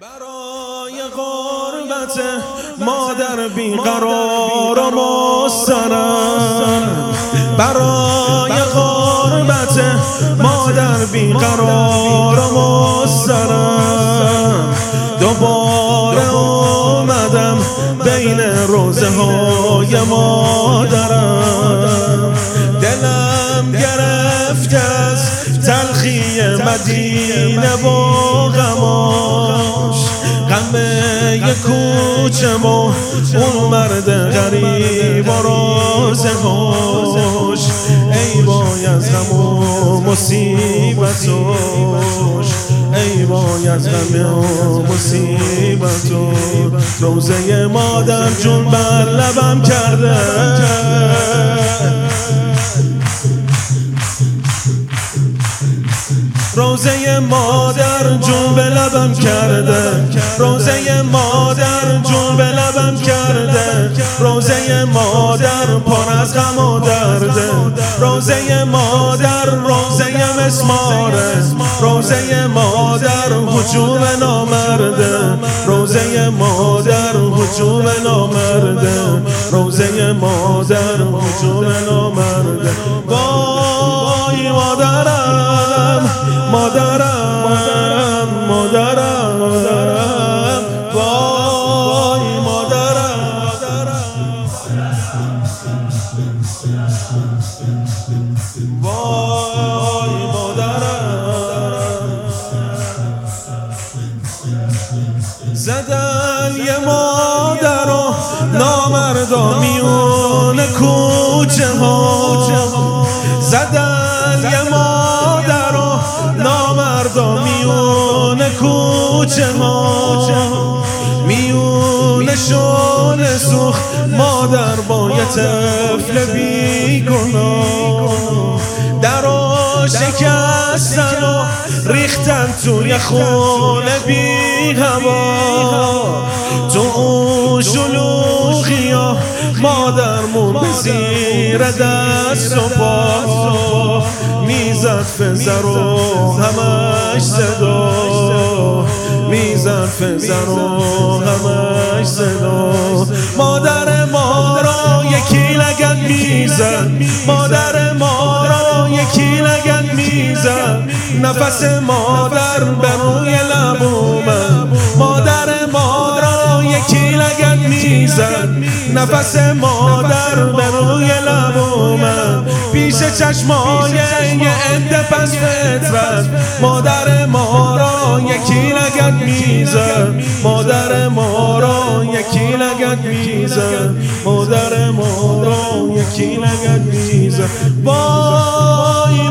برای غربت مادر بیقرار و مسترم برای غربت مادر بیقرار و مسترم دوباره اومدم بین روزه های مادرم. دلم گرفته از تلخی مدینه و کوچه و اون مرد غریب و رازهاش ای وای از غم و مصیبتاش ای وای از غم و مصیبتاش روزه مادر جون بر لبم کرده. روزه مادر جون به لبم کرده. روزه مادر جون به لبم کرده. روزه مادر پر از غم و درده روزه مادر روزه مسماره روزه مادر حجوم نامرده روزه مادر حجوم نامرده روزه مادر حجوم نامرده وای مادرم. مادرم مادرم وای مادرم. وای مادرم. زدن یه مادر و نامردا میون کوچه ها. زدن یه مادر نامردا میون کوچه ها میونشون سوخت. مادر با یه طفل بیگناه. در شکستن و ریختن توی خونه بی هوا تو اون شلوغی ها. مادرمون به دست و پا. می‌زد فزر و همش صدا. می‌زد فزر و همش صدا. مادر ما را یکی لگن می‌زد. مادر ما را یکی لگن می‌زد. نفس مادر به روی لب اومد. می‌زد. نفس مادر به روی لب اومد. پیش چشمای یه عده پس فطرت. مادر ما را یکی لگن می‌زد. مادر ما را یکی لگن می‌زد. مادر ما را یکی لگن می‌زد. وای